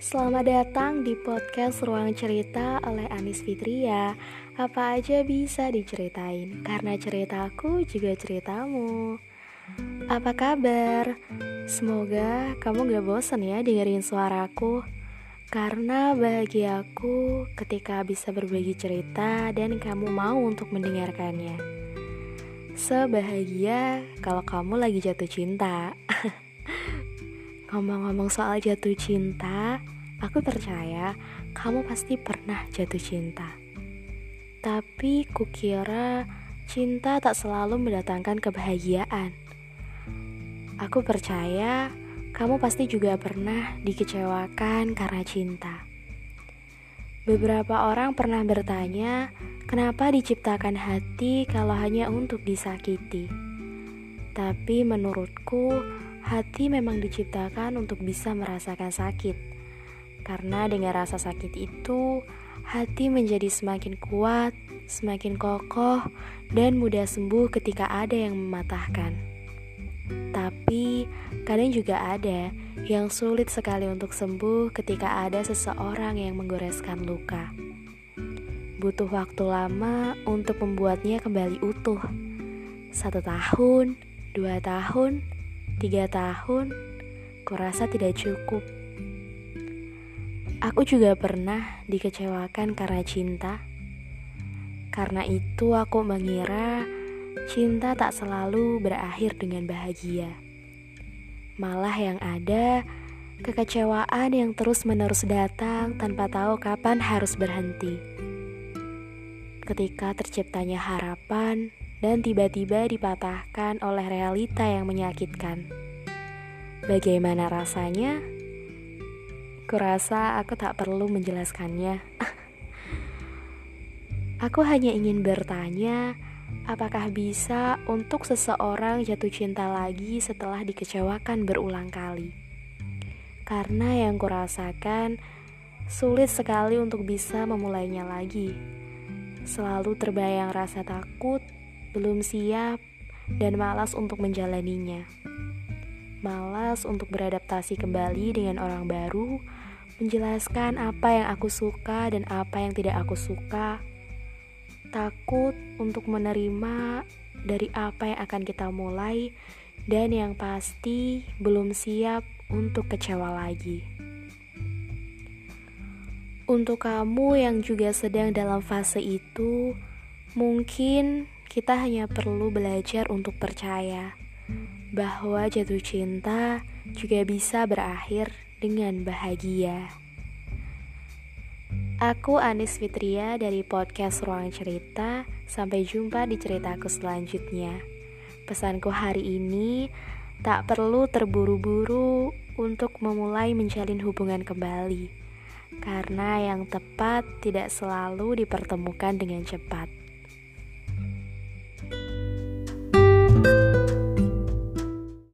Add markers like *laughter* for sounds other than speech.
Selamat datang di podcast Ruang Cerita oleh Anis Fitria. Apa aja bisa diceritain, karena ceritaku juga ceritamu. Apa kabar? Semoga kamu gak bosan ya dengerin suaraku. Karena bahagiaku ketika bisa berbagi cerita dan kamu mau untuk mendengarkannya. Sebahagia kalau kamu lagi jatuh cinta. *laughs* Ngomong-ngomong soal jatuh cinta, aku percaya kamu pasti pernah jatuh cinta. Tapi kukira cinta tak selalu mendatangkan kebahagiaan. Aku percaya kamu pasti juga pernah dikecewakan karena cinta. Beberapa orang pernah bertanya, kenapa diciptakan hati kalau hanya untuk disakiti? Tapi menurutku, Hati memang diciptakan untuk bisa merasakan sakit. Karena dengan rasa sakit itu, hati menjadi semakin kuat, semakin kokoh, dan mudah sembuh ketika ada yang mematahkan. Tapi kadang juga ada yang sulit sekali untuk sembuh ketika ada seseorang yang menggoreskan luka. Butuh waktu lama untuk membuatnya kembali utuh. Satu tahun, dua tahun, Tiga tahun, kurasa tidak cukup. Aku juga pernah dikecewakan karena cinta. Karena itu aku mengira cinta tak selalu berakhir dengan bahagia. Malah yang ada kekecewaan yang terus-menerus datang tanpa tahu kapan harus berhenti. Ketika terciptanya harapan, dan tiba-tiba dipatahkan oleh realita yang menyakitkan. Bagaimana rasanya? Kurasa aku tak perlu menjelaskannya. *laughs* aku hanya ingin bertanya, apakah bisa untuk seseorang jatuh cinta lagi setelah dikecewakan berulang kali? Karena yang kurasakan sulit sekali untuk bisa memulainya lagi. Selalu terbayang rasa takut belum siap, dan malas untuk menjalaninya. Malas untuk beradaptasi kembali dengan orang baru, menjelaskan apa yang aku suka dan apa yang tidak aku suka. Takut untuk menerima dari apa yang akan kita mulai, dan yang pasti belum siap untuk kecewa lagi. Untuk kamu yang juga sedang dalam fase itu, mungkin kita hanya perlu belajar untuk percaya bahwa jatuh cinta juga bisa berakhir dengan bahagia. Aku Anis Fitria dari podcast Ruang Cerita. Sampai jumpa di ceritaku selanjutnya. Pesanku hari ini tak perlu terburu-buru untuk memulai menjalin hubungan kembali. Karena yang tepat tidak selalu dipertemukan dengan cepat.